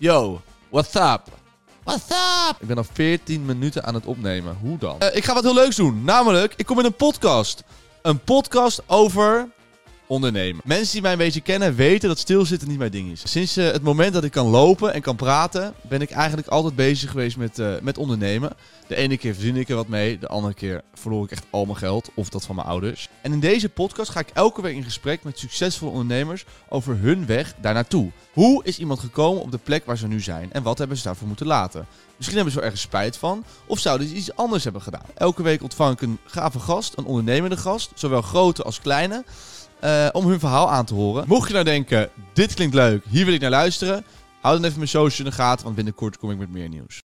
Yo, what's up? What's up? Ik ben al 14 minuten aan het opnemen. Hoe dan? Eh, ik ga wat heel leuks doen. Namelijk, ik kom in een podcast. Een podcast over ondernemen. Mensen die mij een beetje kennen weten dat stilzitten niet mijn ding is. Sinds eh, het moment dat ik kan lopen en kan praten, ben ik eigenlijk altijd bezig geweest met, eh, met ondernemen. De ene keer verdien ik er wat mee, de andere keer verloor ik echt al mijn geld of dat van mijn ouders. En in deze podcast ga ik elke week in gesprek met succesvolle ondernemers over hun weg daar naartoe. Hoe is iemand gekomen op de plek waar ze nu zijn en wat hebben ze daarvoor moeten laten? Misschien hebben ze er ergens spijt van of zouden ze iets anders hebben gedaan. Elke week ontvang ik een gave gast, een ondernemende gast, zowel grote als kleine. Eh, om hun verhaal aan te horen. Mocht je nou denken, dit klinkt leuk, hier wil ik naar luisteren. Hou dan even mijn socials in de gaten, want binnenkort kom ik met meer nieuws.